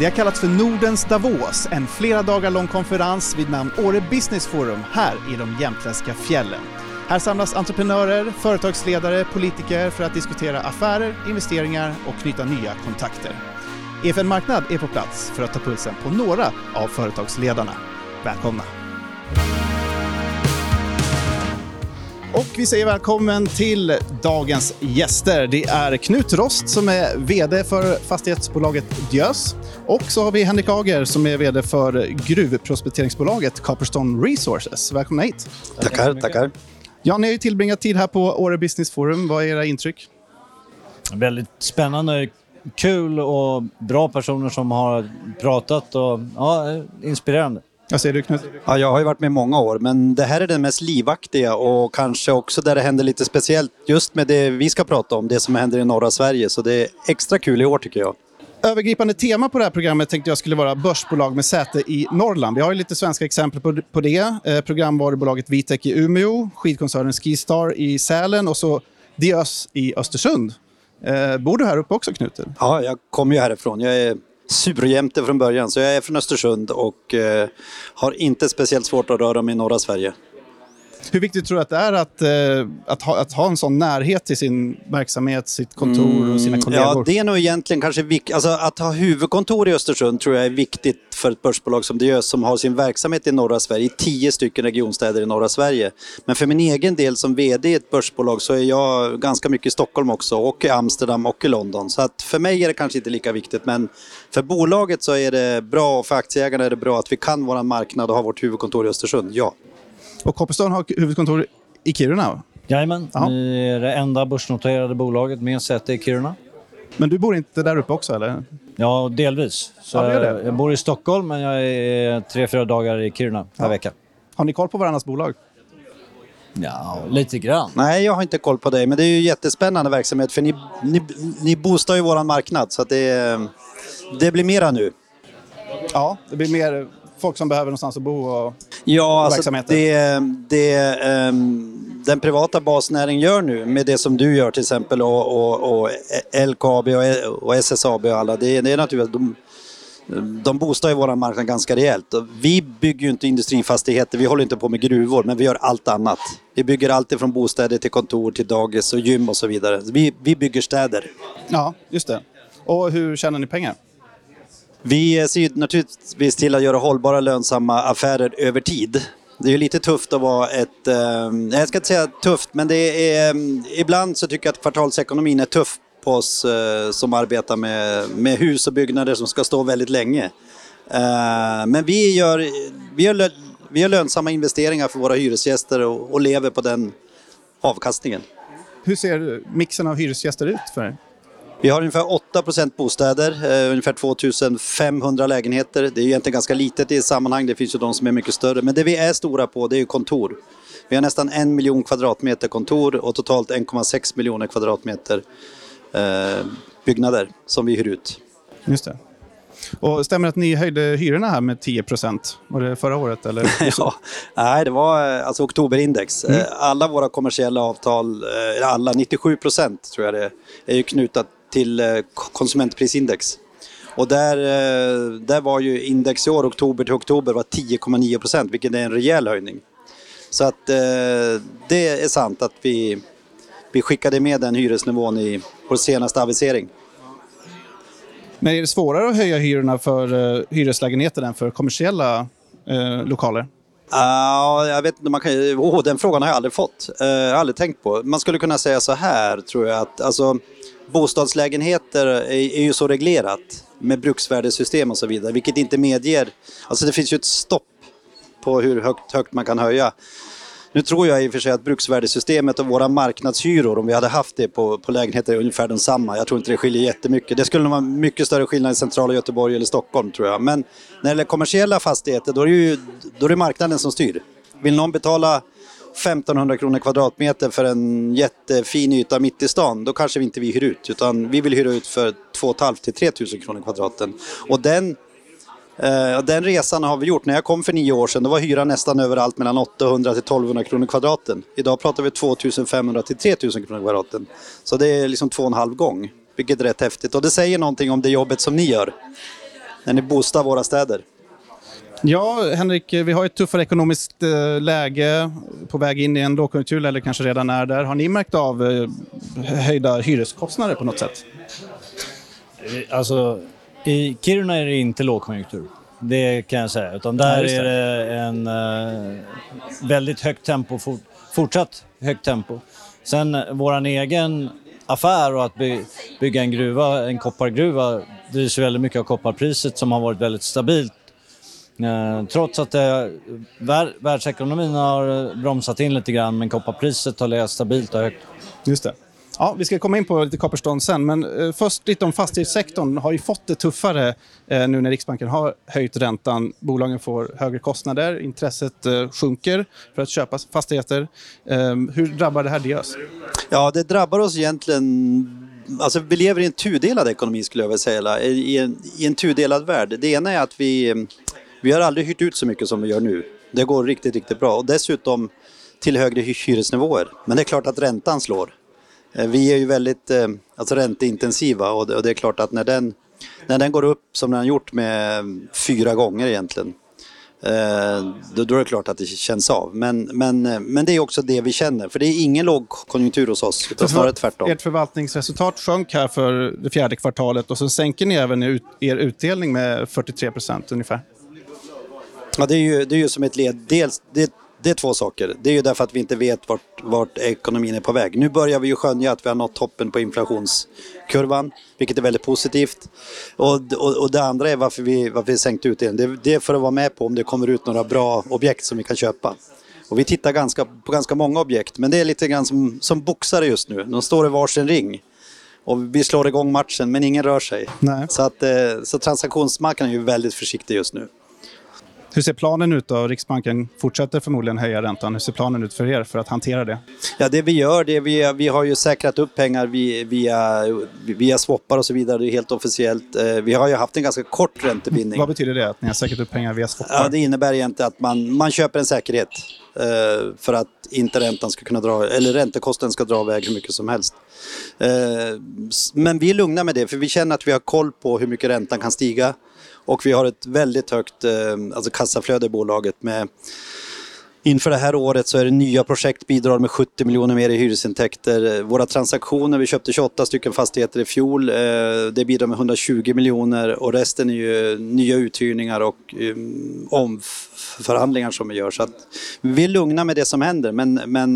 Det har kallats för Nordens Davos, en flera dagar lång konferens vid namn Åre Business Forum här i de jämtländska fjällen. Här samlas entreprenörer, företagsledare, politiker för att diskutera affärer, investeringar och knyta nya kontakter. EFN Marknad är på plats för att ta pulsen på några av företagsledarna. Välkomna! Och vi säger välkommen till dagens gäster. Det är Knut Rost som är VD för fastighetsbolaget Diös. Och så har vi Henrik Ager som är VD för gruvprospekteringsbolaget Copperstone Resources. Välkomna hit. Tackar, tackar. Ja, ni har ju tillbringat tid här på Åre Business Forum. Vad är era intryck? Väldigt spännande, kul och bra personer som har pratat och ja, inspirerande. Vad säger du Knut? Ja, jag har ju varit med många år, men det här är den mest livaktiga och kanske också där det händer lite speciellt just med det vi ska prata om, det som händer i norra Sverige. Så det är extra kul i år tycker jag. Övergripande tema på det här programmet tänkte jag skulle vara börsbolag med säte i Norrland. Vi har ju lite svenska exempel på, på det. Eh, programvarubolaget Vitec i Umeå, skidkoncernen Skistar i Sälen och så Diös i Östersund. Eh, bor du här uppe också Knut? Ja, jag kommer ju härifrån. Jag är surjämte från början, så jag är från Östersund och eh, har inte speciellt svårt att röra mig i norra Sverige. Hur viktigt tror du att det är att, eh, att, ha, att ha en sån närhet till sin verksamhet, sitt kontor och sina Mm, kollegor? Ja, det är nog egentligen kanske viktigt. Alltså, att ha huvudkontor i Östersund tror jag är viktigt för ett börsbolag som det som har sin verksamhet i norra Sverige, i tio stycken regionstäder i norra Sverige. Men för min egen del som VD i ett börsbolag så är jag ganska mycket i Stockholm också och i Amsterdam och i London. Så att för mig är det kanske inte lika viktigt men för bolaget så är det bra och för aktieägarna är det bra att vi kan vår marknad och har vårt huvudkontor i Östersund, ja. Och Copperstone har huvudkontor i Kiruna. Jajamän, Ja. ni är det enda börsnoterade bolaget med säte i Kiruna. Men du bor inte där uppe också eller? Ja, delvis. Så Ja, det det. Jag bor i Stockholm men jag är tre, fyra dagar i Kiruna per vecka. Har ni koll på varandras bolag? Ja, lite grann. Nej, jag har inte koll på det, men det är ju jättespännande verksamhet för ni, ni, ni boostar ju våran marknad så att det, det blir mera nu. Ja, det blir mer folk som behöver någonstans att bo och... Ja, alltså verksamheter. det, det ehm, den privata basnäringen gör nu med det som du gör till exempel och, och, och LKAB och, och SSAB och alla, det, det är naturligt de, de boostar ju våran marknad ganska rejält. Vi bygger ju inte industrifastigheter, vi håller inte på med gruvor, men vi gör allt annat. Vi bygger allt ifrån bostäder till kontor, till dagis och gym och så vidare. Vi, vi bygger städer. Ja, just det. Och hur tjänar ni pengar? Vi ser ju naturligtvis till att göra hållbara lönsamma affärer över tid. Det är ju lite tufft att vara ett, ehm, jag ska inte säga tufft, men det är, ehm, ibland så tycker jag att kvartalsekonomin är tuff på oss eh, som arbetar med, med hus och byggnader som ska stå väldigt länge. Eh, men vi gör, vi, gör, vi gör lönsamma investeringar för våra hyresgäster och, och lever på den avkastningen. Hur ser mixen av hyresgäster ut för er? Vi har ungefär 8 bostäder, eh, ungefär 2500 lägenheter. Det är egentligen ganska litet i sammanhang, det finns ju de som är mycket större. Men det vi är stora på det är kontor. Vi har nästan en miljon kvadratmeter kontor och totalt 1,6 miljoner kvadratmeter eh, byggnader som vi hyr ut. Just det. Och stämmer det att ni höjde hyrorna här med 10 Var det förra året? Eller? Ja, nej, det var eh, alltså oktoberindex. Eh, Alla våra kommersiella avtal, eh, alla 97 procent tror jag det är, är ju knutat till eh, konsumentprisindex. Och där, eh, där var ju index i år, oktober till oktober, var 10,9 procent, vilket är en rejäl höjning. Så att eh, det är sant att vi, vi skickade med den hyresnivån i vår senaste avisering. Men är det svårare att höja hyrorna för uh, hyreslägenheter än för kommersiella eh, lokaler? Ja, jag vet inte, man kan, oh, den frågan har jag aldrig fått. Har aldrig tänkt på. Man skulle kunna säga så här, tror jag, att alltså, bostadslägenheter är, ju så reglerat med bruksvärdessystem och så vidare, vilket inte medger... Alltså det finns ju ett stopp på hur högt, högt man kan höja. Nu tror jag i och för sig att bruksvärdessystemet och våra marknadshyror, om vi hade haft det på, på lägenheter, är ungefär densamma. Jag tror inte det skiljer jättemycket. Det skulle nog vara mycket större skillnad i centrala Göteborg eller Stockholm, tror jag. Men när det gäller kommersiella fastigheter, då är det ju då är det marknaden som styr. Vill någon betala 1500 kronor kvadratmeter för en jättefin yta mitt i stan, då kanske vi inte vi hyr ut. Utan vi vill hyra ut för 2 500 till 3000 kronor kvadraten. Och den Eh, den resan har vi gjort. När jag kom för nio år sedan då var hyran nästan överallt mellan 800 till 1200 kronor kvadraten. Idag pratar vi 2500 till 3000 kronor kvadraten. Så det är liksom två och en halv gång, vilket är rätt häftigt. Och det säger någonting om det jobbet som ni gör. när ni boostar våra städer? Ja, Henrik, vi har ett tuffare ekonomiskt eh, läge på väg in i en lågkonjunktur, eller kanske redan är där. Har ni märkt av eh, höjda hyreskostnader på något sätt? Alltså, i Kiruna är det inte lågkonjunktur. Det kan jag säga. Utan där Ja, är det en väldigt högt tempo, for, fortsatt högt tempo. Sen våran egen affär och att by, bygga en gruva, en koppargruva, drivs väldigt mycket av kopparpriset som har varit väldigt stabilt. Uh, trots att det, vär, världsekonomin har bromsat in lite grann men kopparpriset har legat stabilt och högt. Just det. Ja, vi ska komma in på lite Copperstone sen, men eh, först lite om fastighetssektorn. har ju fått det tuffare eh, nu när Riksbanken har höjt räntan. Bolagen får högre kostnader, intresset eh, sjunker för att köpa fastigheter. Ehm, hur drabbar det här Diös? Ja, det drabbar oss egentligen Alltså, vi lever i en tudelad ekonomi skulle jag vilja säga, i en, i en tudelad värld. Det ena är att vi, vi har aldrig hyrt ut så mycket som vi gör nu. Det går riktigt, riktigt bra och dessutom till högre hyresnivåer. Men det är klart att räntan slår. Eh, vi är ju väldigt eh, alltså ränteintensiva och det är klart att när den, när den går upp som den har gjort med fyra gånger egentligen eh, då, då är det klart att det känns av. Men, men, men det är också det vi känner, för det är ingen lågkonjunktur hos oss, utan snarare tvärtom. Ert förvaltningsresultat sjönk här för det fjärde kvartalet och så sänker ni även er utdelning med 43 procent ungefär. Ja, det är ju, det är ju som ett led. Dels, det, det är två saker. Det är ju därför att vi inte vet vart, vart ekonomin är på väg. Nu börjar vi ju skönja att vi har nått toppen på inflationskurvan, vilket är väldigt positivt. Och, och, och det andra är varför vi, varför vi sänkt utdelningen. Det, det är för att vara med på om det kommer ut några bra objekt som vi kan köpa. Och vi tittar ganska, på ganska många objekt, men det är lite grann som, som boxare just nu. De står i varsin ring. Och vi slår igång matchen, men ingen rör sig. Nej. Så, att, eh, så transaktionsmarknaden är ju väldigt försiktig just nu. Hur ser planen ut då? Riksbanken fortsätter förmodligen höja räntan. Hur ser planen ut för er för att hantera det? Ja, det vi gör, det vi, vi har ju säkrat upp pengar via, via, swappar och så vidare, det är helt officiellt. Eh, vi har ju haft en ganska kort räntebindning. Vad betyder det, att ni har säkrat upp pengar via swappar? Ja, det innebär egentligen att man, man köper en säkerhet eh, för att inte räntan ska kunna dra, eller räntekostnaden ska dra iväg hur mycket som helst. Eh, men vi är lugna med det, för vi känner att vi har koll på hur mycket räntan kan stiga. Och vi har ett väldigt högt eh, alltså kassaflöde i bolaget med Inför det här året så är det nya projekt bidrar med 70 miljoner mer i hyresintäkter. Våra transaktioner, vi köpte 28 stycken fastigheter i fjol, eh, det bidrar med 120 miljoner och resten är ju eh, nya uthyrningar och eh, omförhandlingar som vi gör. Så att vi är lugna med det som händer men, men,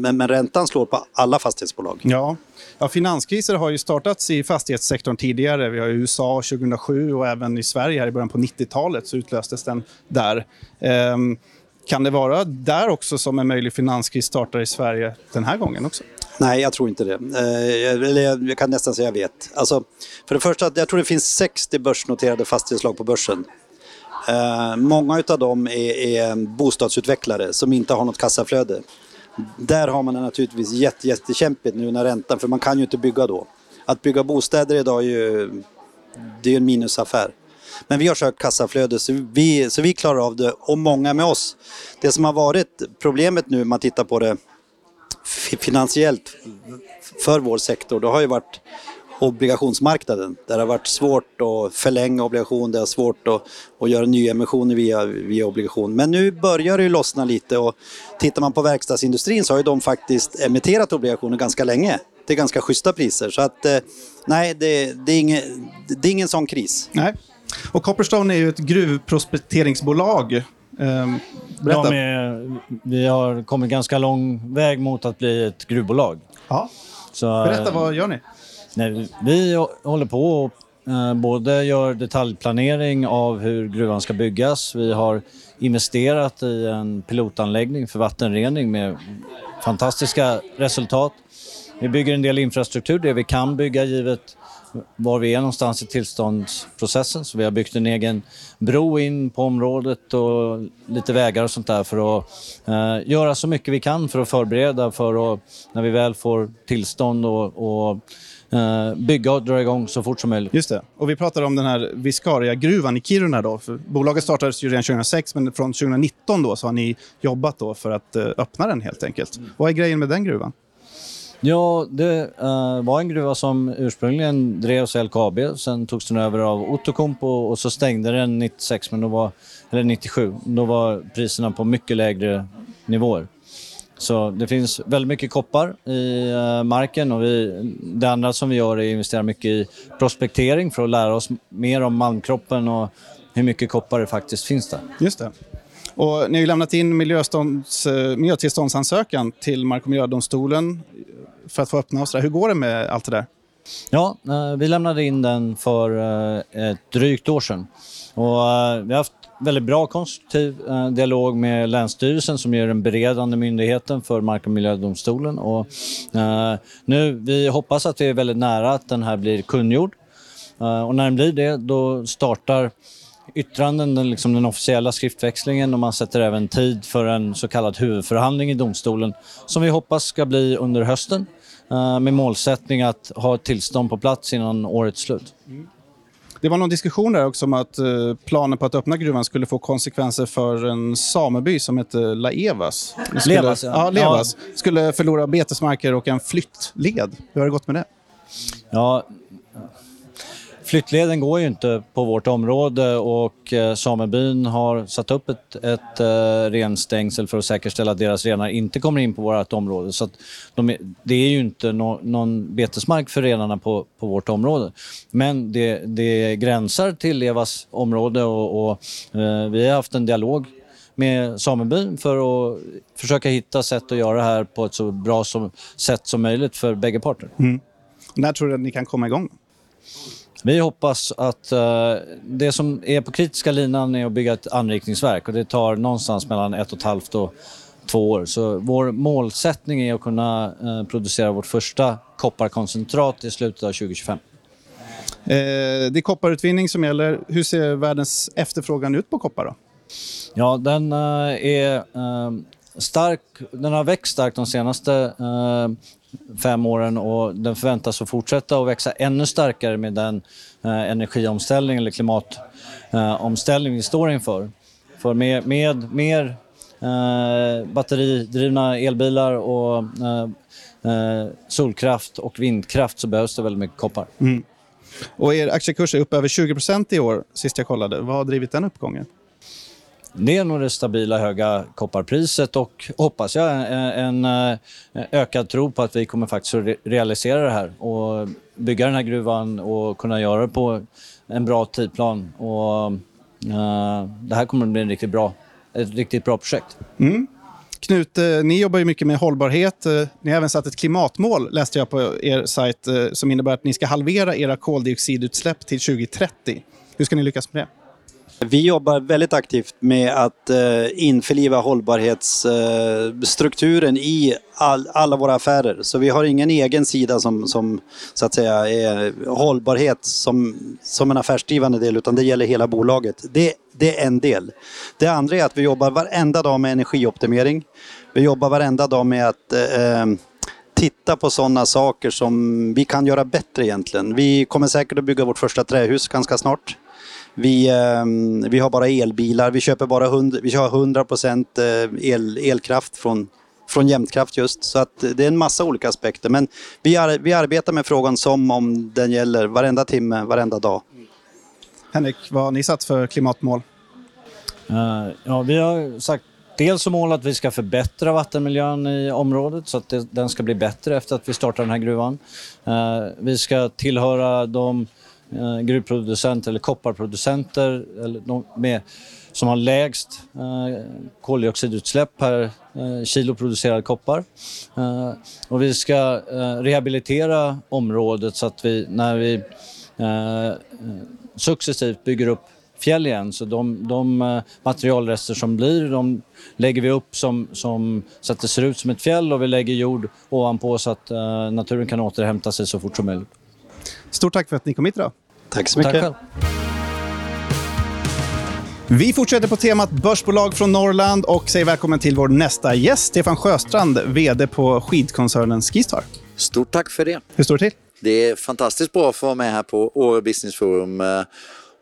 men, men räntan slår på alla fastighetsbolag. Ja. Ja, finanskriser har ju startats i fastighetssektorn tidigare. Vi har i USA 2007 och även i Sverige här i början på 90-talet så utlöstes den där. Ehm, kan det vara där också som en möjlig finanskris startar i Sverige den här gången också? Nej, jag tror inte det. Eh, eller jag kan nästan säga jag vet. Alltså, för det första, jag tror det finns 60 börsnoterade fastighetslag på börsen. Eh, många av dem är, är bostadsutvecklare som inte har något kassaflöde. Där har man det naturligtvis jätte, jättekämpigt nu när räntan, för man kan ju inte bygga då. Att bygga bostäder idag är ju, det är en minusaffär. Men vi har sökt kassaflöde så vi, så vi klarar av det och många med oss. Det som har varit problemet nu om man tittar på det finansiellt för vår sektor, det har ju varit obligationsmarknaden. Där det har varit svårt att förlänga obligation, det är svårt att, att göra nyemissioner via, via obligation. Men nu börjar det ju lossna lite och tittar man på verkstadsindustrin så har ju de faktiskt emitterat obligationer ganska länge. till ganska schyssta priser så att eh, nej, det, det, är ingen, det är ingen sån kris. Nej. Och Copperstone är ju ett gruvprospekteringsbolag. Ehm, berätta. De är, vi har kommit ganska lång väg mot att bli ett gruvbolag. Ja. Så, Berätta, vad gör ni? Nej, vi håller på och eh, både gör detaljplanering av hur gruvan ska byggas. Vi har investerat i en pilotanläggning för vattenrening med fantastiska resultat. Vi bygger en del infrastruktur, det vi kan bygga givet var vi är någonstans i tillståndsprocessen. Så vi har byggt en egen bro in på området och lite vägar och sånt där för att eh, göra så mycket vi kan för att förbereda för att när vi väl får tillstånd och, och eh, bygga och dra igång så fort som möjligt. Just det. Och vi pratar om den här Viscaria-gruvan i Kiruna. Då. För bolaget startades ju redan 2006, men från 2019 då så har ni jobbat då för att eh, öppna den helt enkelt. Vad är grejen med den gruvan? Ja, det uh, var en gruva som ursprungligen drevs av LKAB. Sen togs den över av Outokumpu och, och så stängde den 96, men då var, eller 97. Då var priserna på mycket lägre nivåer. Så det finns väldigt mycket koppar i uh, marken och vi, det andra som vi gör är att investera mycket i prospektering för att lära oss mer om malmkroppen och hur mycket koppar det faktiskt finns där. Just det. Och ni har ju lämnat in eh, miljötillståndsansökan till Mark och miljödomstolen för att få öppna och sådär. Hur går det med allt det där? Ja, eh, vi lämnade in den för eh, ett drygt år sedan. Och eh, vi har haft väldigt bra konstruktiv dialog med Länsstyrelsen som är den beredande myndigheten för Mark och miljödomstolen. Och, nu, vi hoppas att vi är väldigt nära att den här blir kungjord. Och när den blir det, då startar yttranden, den, liksom den officiella skriftväxlingen och man sätter även tid för en så kallad huvudförhandling i domstolen som vi hoppas ska bli under hösten eh, med målsättning att ha ett tillstånd på plats innan årets slut. Det var någon diskussion där också om att eh, planen på att öppna gruvan skulle få konsekvenser för en sameby som heter Laevas. Skulle, Levas, ja. ja, Levas. Ja. Skulle förlora betesmarker och en flyttled. Hur har det gått med det? Ja, Flyttleden går ju inte på vårt område och eh, samebyn har satt upp ett, ett eh, renstängsel för att säkerställa att deras renar inte kommer in på vårt område. Så de, det är ju inte no, någon betesmark för renarna på, på vårt område. Men det, det gränsar till Evas område och, och eh, vi har haft en dialog med samebyn för att försöka hitta sätt att göra det här på ett så bra som, sätt som möjligt för bägge parter. Mm. När tror du att ni kan komma igång? Vi hoppas att uh, det som är på kritiska linan är att bygga ett anrikningsverk och det tar någonstans mellan ett och ett halvt och två år. Så vår målsättning är att kunna uh, producera vårt första kopparkoncentrat i slutet av 2025. Eh, det är kopparutvinning som gäller. Hur ser världens efterfrågan ut på koppar? Då? Ja, den uh, är stark. Den har växt starkt de senaste eh, fem åren och den förväntas att fortsätta att växa ännu starkare med den eh, energiomställning eller klimatomställning eh, vi står inför. För med, med mer eh, batteridrivna elbilar och eh, eh, solkraft och vindkraft så behövs det väldigt mycket koppar. Mm. Och er aktiekurs är upp över 20% i år, sist jag kollade. Vad har drivit den uppgången? Det är nog det stabila höga kopparpriset och hoppas jag en, en eh, ökad tro på att vi kommer faktiskt att realisera det här och bygga den här gruvan och kunna göra det på en bra tidplan. Och, uh, det här kommer att bli en riktigt bra, ett riktigt bra projekt. Mm. Knut, eh, ni jobbar ju mycket med hållbarhet. Ni har även satt ett klimatmål, läste jag på er sajt, som innebär att ni ska halvera era koldioxidutsläpp till 2030. Hur ska ni lyckas med det? Vi jobbar väldigt aktivt med att eh, införliva hållbarhetsstrukturen i all, alla våra affärer. Så vi har ingen egen sida som, som så att säga är hållbarhet som, som en affärsdrivande del utan det gäller hela bolaget. Det, det är en del. Det andra är att vi jobbar varenda dag med energioptimering. Vi jobbar varenda dag med att eh, titta på sådana saker som vi kan göra bättre egentligen. Vi kommer säkert att bygga vårt första trähus ganska snart. Vi, ehm, vi har bara elbilar, vi köper bara 100, vi har 100 eh, el, elkraft från, från Jämtkraft just. Så att det är en massa olika aspekter. Men vi, ar, vi arbetar med frågan som om den gäller varenda timme, varenda dag. Henrik, vad har ni satt för klimatmål? Uh, ja, vi har sagt dels som mål att vi ska förbättra vattenmiljön i området så att det, den ska bli bättre efter att vi startar den här gruvan. Uh, vi ska tillhöra de eh, gruvproducenter eller kopparproducenter eller de med, som har lägst eh, koldioxidutsläpp per eh, kilo producerad koppar. Eh, och vi ska eh, rehabilitera området så att vi när vi eh, successivt bygger upp fjäll igen. Så de, de eh, materialrester som blir, de lägger vi upp som, som, så att det ser ut som ett fjäll och vi lägger jord ovanpå så att uh, naturen kan återhämta sig så fort som möjligt. Stort tack för att ni kom hit idag. Tack så mycket. Tack vi fortsätter på temat börsbolag från Norrland och säger välkommen till vår nästa gäst, Stefan Sjöstrand, VD på skidkoncernen Skistar. Stort tack för det. Hur står det till? Det är fantastiskt bra att få vara med här på Åre Business Forum eh,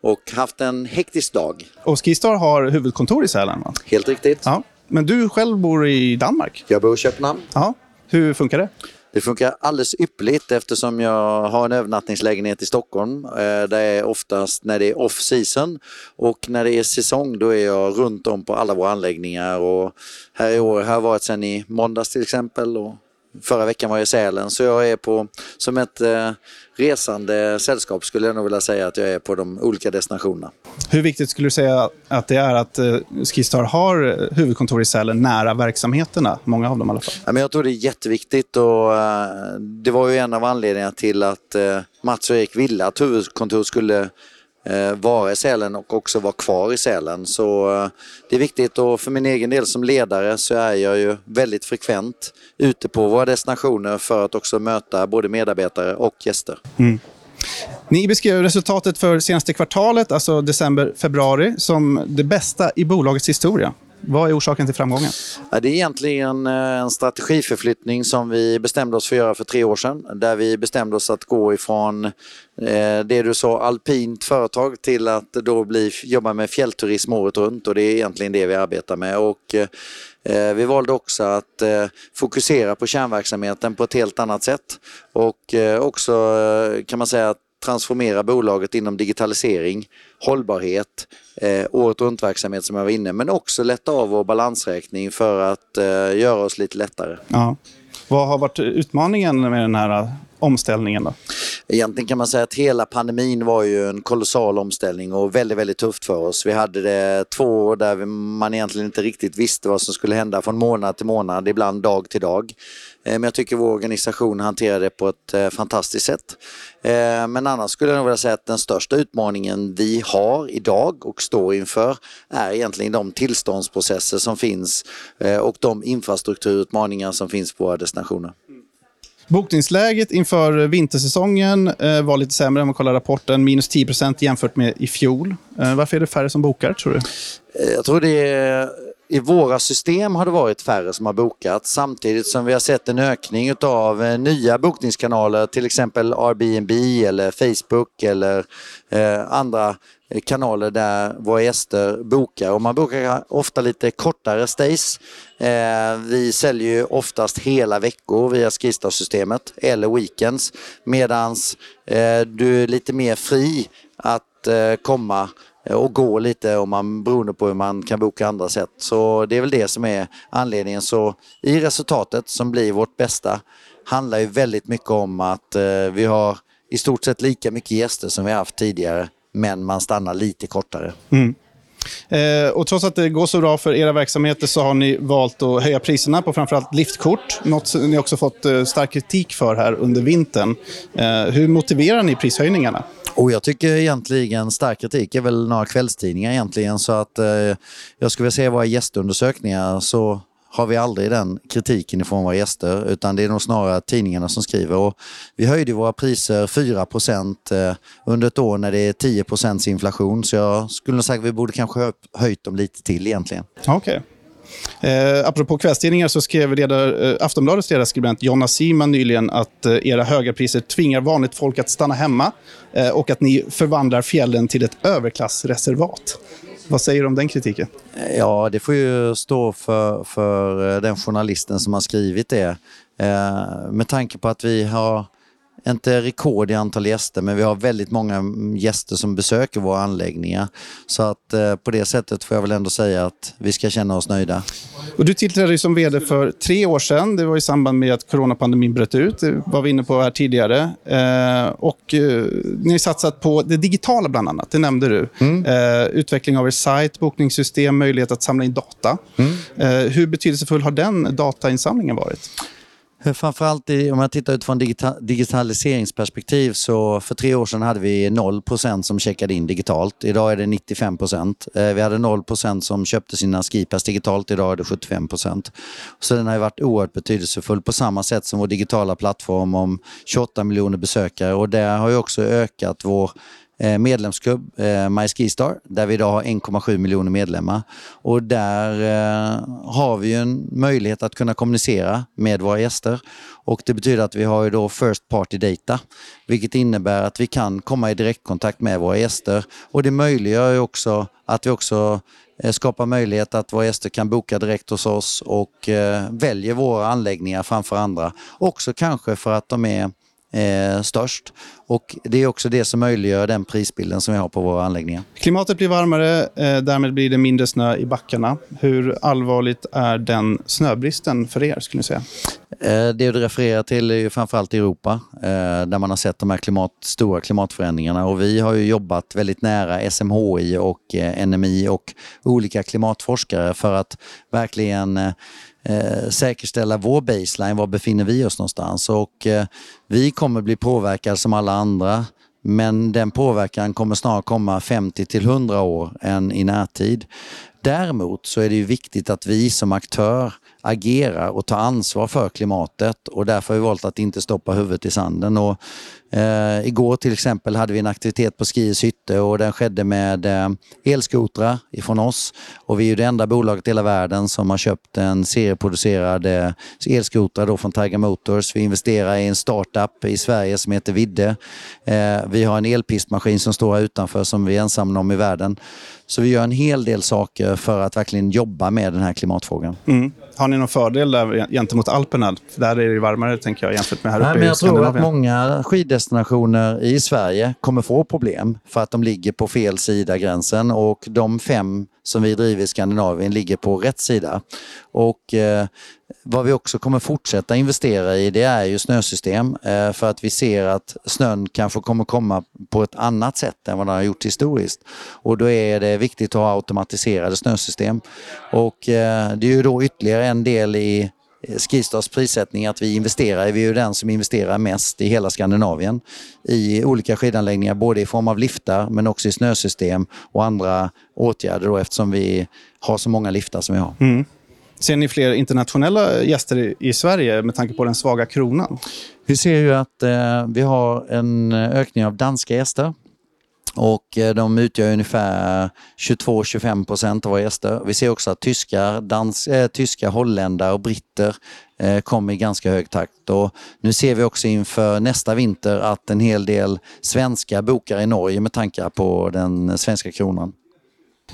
och haft en hektisk dag. Och Skistar har huvudkontor i Sälen, va? Helt riktigt. Ja. Men du själv bor i Danmark? Jag bor i Köpenhamn. Ja. Hur funkar det? Det funkar alldeles ypperligt eftersom jag har en övernattningslägenhet i Stockholm. Eh, det är oftast när det är off season och när det är säsong då är jag runt om på alla våra anläggningar. Och här i år har jag varit sedan i måndags till exempel och Förra veckan var jag i Sälen så jag är på, som ett eh, resande sällskap skulle jag nog vilja säga att jag är på de olika destinationerna. Hur viktigt skulle du säga att det är att eh, Skistar har huvudkontor i Sälen nära verksamheterna? Många av dem i alla fall. Ja, men jag tror det är jätteviktigt och eh, det var ju en av anledningarna till att eh, Mats och Erik ville att huvudkontor skulle eh, Eh, vara i Sälen och också vara kvar i Sälen. Så eh, det är viktigt och för min egen del som ledare så är jag ju väldigt frekvent ute på våra destinationer för att också möta både medarbetare och gäster. Mm. Ni beskrev resultatet för senaste kvartalet, alltså december-februari, som det bästa i bolagets historia. Vad är orsaken till framgången? Det är egentligen eh, en strategiförflyttning som vi bestämde oss för att göra för tre år sedan. Där vi bestämde oss att gå ifrån eh, det du sa alpint företag till att då bli, jobba med fjällturism året runt och det är egentligen det vi arbetar med. Och, eh, vi valde också att eh, fokusera på kärnverksamheten på ett helt annat sätt och också kan man säga att transformera bolaget inom digitalisering, hållbarhet, eh, året runt-verksamhet som jag var inne, men också lätta av vår balansräkning för att eh, göra oss lite lättare. Ja. Vad har varit utmaningen med den här omställningen då? Egentligen kan man säga att hela pandemin var ju en kolossal omställning och väldigt, väldigt tufft för oss. Vi hade det två år där man egentligen inte riktigt visste vad som skulle hända från månad till månad, ibland dag till dag. Eh, men jag tycker vår organisation hanterade det på ett eh, fantastiskt sätt. Eh, men annars skulle jag nog vilja säga att den största utmaningen vi har idag och står inför är egentligen de tillståndsprocesser som finns och de infrastrukturutmaningar som finns på våra destinationer. Bokningsläget inför vintersäsongen eh, var lite sämre om man kollar rapporten. Minus 10% jämfört med i fjol. Eh, varför är det färre som bokar, tror du? Eh, jag tror det är... I våra system har det varit färre som har bokat samtidigt som vi har sett en ökning av eh, nya bokningskanaler, till exempel Airbnb eller Facebook eller eh, andra eh, kanaler där våra gäster bokar och man bokar ofta lite kortare stays. Eh, vi säljer ju oftast hela veckor via Skistar-systemet eller weekends medans eh, du är lite mer fri att eh, komma Eh, och gå lite om man, beroende på hur man kan boka andra sätt. Så det är väl det som är anledningen. Så i resultatet som blir vårt bästa handlar ju väldigt mycket om att eh, vi har i stort sett lika mycket gäster som vi haft tidigare men man stannar lite kortare. Mm. Eh, och trots att det går så bra för era verksamheter så har ni valt att höja priserna på framförallt liftkort. Något ni också fått eh, stark kritik för här under vintern. Eh, hur motiverar ni prishöjningarna? Och jag tycker egentligen stark kritik är väl några kvällstidningar egentligen så att eh, jag skulle vilja säga våra gästundersökningar så har vi aldrig den kritiken ifrån våra gäster utan det är nog snarare tidningarna som skriver. Och vi höjde våra priser 4 eh, under ett år när det är 10% inflation så jag skulle nog säga att vi borde kanske höjt dem lite till egentligen. Okej. Okay. Eh, apropå kvällstidningar så skrev ledar, eh, Aftonbladets ledarskribent Jonna Siman nyligen att eh, era höga priser tvingar vanligt folk att stanna hemma eh, och att ni förvandlar fjällen till ett överklassreservat. Vad säger du om den kritiken? Ja, det får ju stå för, för eh, den journalisten som har skrivit det. Eh, med tanke på att vi har inte rekord i antal gäster, men vi har väldigt många gäster som besöker våra anläggningar. Så att eh, på det sättet får jag väl ändå säga att vi ska känna oss nöjda. Och du tillträdde som vd för tre år sedan. Det var i samband med att coronapandemin bröt ut. Det var vi inne på här tidigare. Eh, och eh, ni har satsat på det digitala bland annat. Det nämnde du. Mm. Eh, utveckling av er sajt, bokningssystem, möjlighet att samla in data. Mm. Eh, hur betydelsefull har den datainsamlingen varit? Framförallt i, om man tittar utifrån digita digitaliseringsperspektiv så för tre år sedan hade vi 0% som checkade in digitalt. Idag är det 95 %. Eh, vi hade 0% som köpte sina skipass digitalt. Idag är det 75% Så den har varit oerhört betydelsefull på samma sätt som vår digitala plattform om 28 miljoner besökare och det har ju också ökat vår Eh, medlemsklubb, eh, My Skistar, där vi idag har 1,7 miljoner medlemmar. Och där eh, har vi en möjlighet att kunna kommunicera med våra gäster. Och det betyder att vi har ju då First Party Data, vilket innebär att vi kan komma i direktkontakt med våra gäster. Och det möjliggör ju också att vi också eh, skapar möjlighet att våra gäster kan boka direkt hos oss och eh, väljer våra anläggningar framför andra. Också kanske för att de är eh, störst. Och det är också det som möjliggör den prisbilden som vi har på våra anläggningar. Klimatet blir varmare, eh, därmed blir det mindre snö i backarna. Hur allvarligt är den snöbristen för er, skulle ni säga? Eh, det du refererar till är ju framförallt Europa, eh, där man har sett de här klimat, stora klimatförändringarna. Och vi har ju jobbat väldigt nära SMHI och eh, NMI och olika klimatforskare för att verkligen eh, säkerställa vår baseline, var befinner vi oss någonstans? Och eh, vi kommer bli påverkade som alla andra, men den påverkan kommer snarare komma 50 till 100 år än i närtid. Däremot så är det ju viktigt att vi som aktör agerar och tar ansvar för klimatet och därför har vi valt att inte stoppa huvudet i sanden. Och, eh, igår till exempel hade vi en aktivitet på Skis hytte och den skedde med eh, elskotrar ifrån oss. Och vi är ju det enda bolaget i hela världen som har köpt en serieproducerad eh, elskoter då från Tiger Motors. Vi investerar i en startup i Sverige som heter Vidde. Eh, vi har en elpistmaskin som står här utanför som vi är ensamma om i världen. Så vi gör en hel del saker för att verkligen jobba med den här klimatfrågan. Mm. Har ni någon fördel där gentemot Alperna? För där är det varmare tänker jag jämfört med här uppe Nej, men jag i tror att många skiddestinationer i Sverige kommer få problem för att de ligger på fel sida gränsen och de fem som vi driver i Skandinavien ligger på rätt sida. Och eh, vad vi också kommer fortsätta investera i det är ju snösystem eh, för att vi ser att snön kanske kommer komma på ett annat sätt än vad den har gjort historiskt. Och då är det viktigt att ha automatiserade snösystem. Och eh, det är ju då ytterligare en del i eh, Skistars prissättning att vi investerar, vi är ju den som investerar mest i hela Skandinavien i olika skidanläggningar, både i form av liftar men också i snösystem och andra åtgärder då, eftersom vi har så många liftar som vi har. Mm. Ser ni fler internationella gäster i Sverige med tanke på den svaga kronan? Vi ser ju att eh, vi har en ökning av danska gäster och eh, de utgör ungefär 22-25 procent av våra gäster. Vi ser också att tyskar, dans, äh, tyska holländare och britter eh, äh, kommer i ganska hög takt. Och nu ser vi också inför nästa vinter att en hel del svenskar bokar i Norge med tankar på den svenska kronan.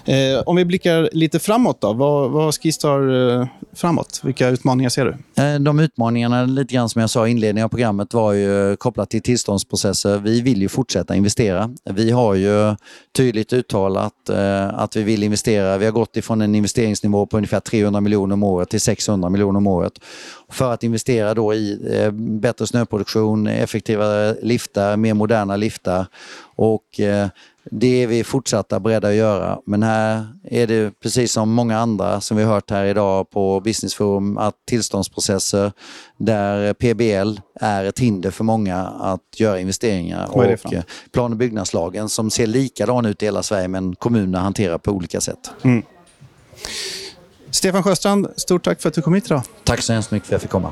Eh, om vi blickar lite framåt då. Vad, vad Skistar eh, framåt? Vilka utmaningar ser du? Eh, de utmaningarna, lite grann som jag sa i inledningen av programmet, var ju kopplat till tillståndsprocesser. Vi vill ju fortsätta investera. Vi har ju tydligt uttalat eh, att vi vill investera. Vi har gått ifrån en investeringsnivå på ungefär 300 miljoner om året till 600 miljoner om året. För att investera då i eh, bättre snöproduktion, effektivare liftar, mer moderna liftar och eh, det är vi fortsatta beredda att göra. Men här är det precis som många andra som vi har hört här idag på Business Forum att tillståndsprocesser där PBL är ett hinder för många att göra investeringar. Vad är det och eh, plan och byggnadslagen som ser likadan ut i hela Sverige men kommunerna hanterar på olika sätt. Mm. Stefan Sjöstrand, stort tack för att du kom hit idag. Tack så hemskt mycket för att jag fick komma.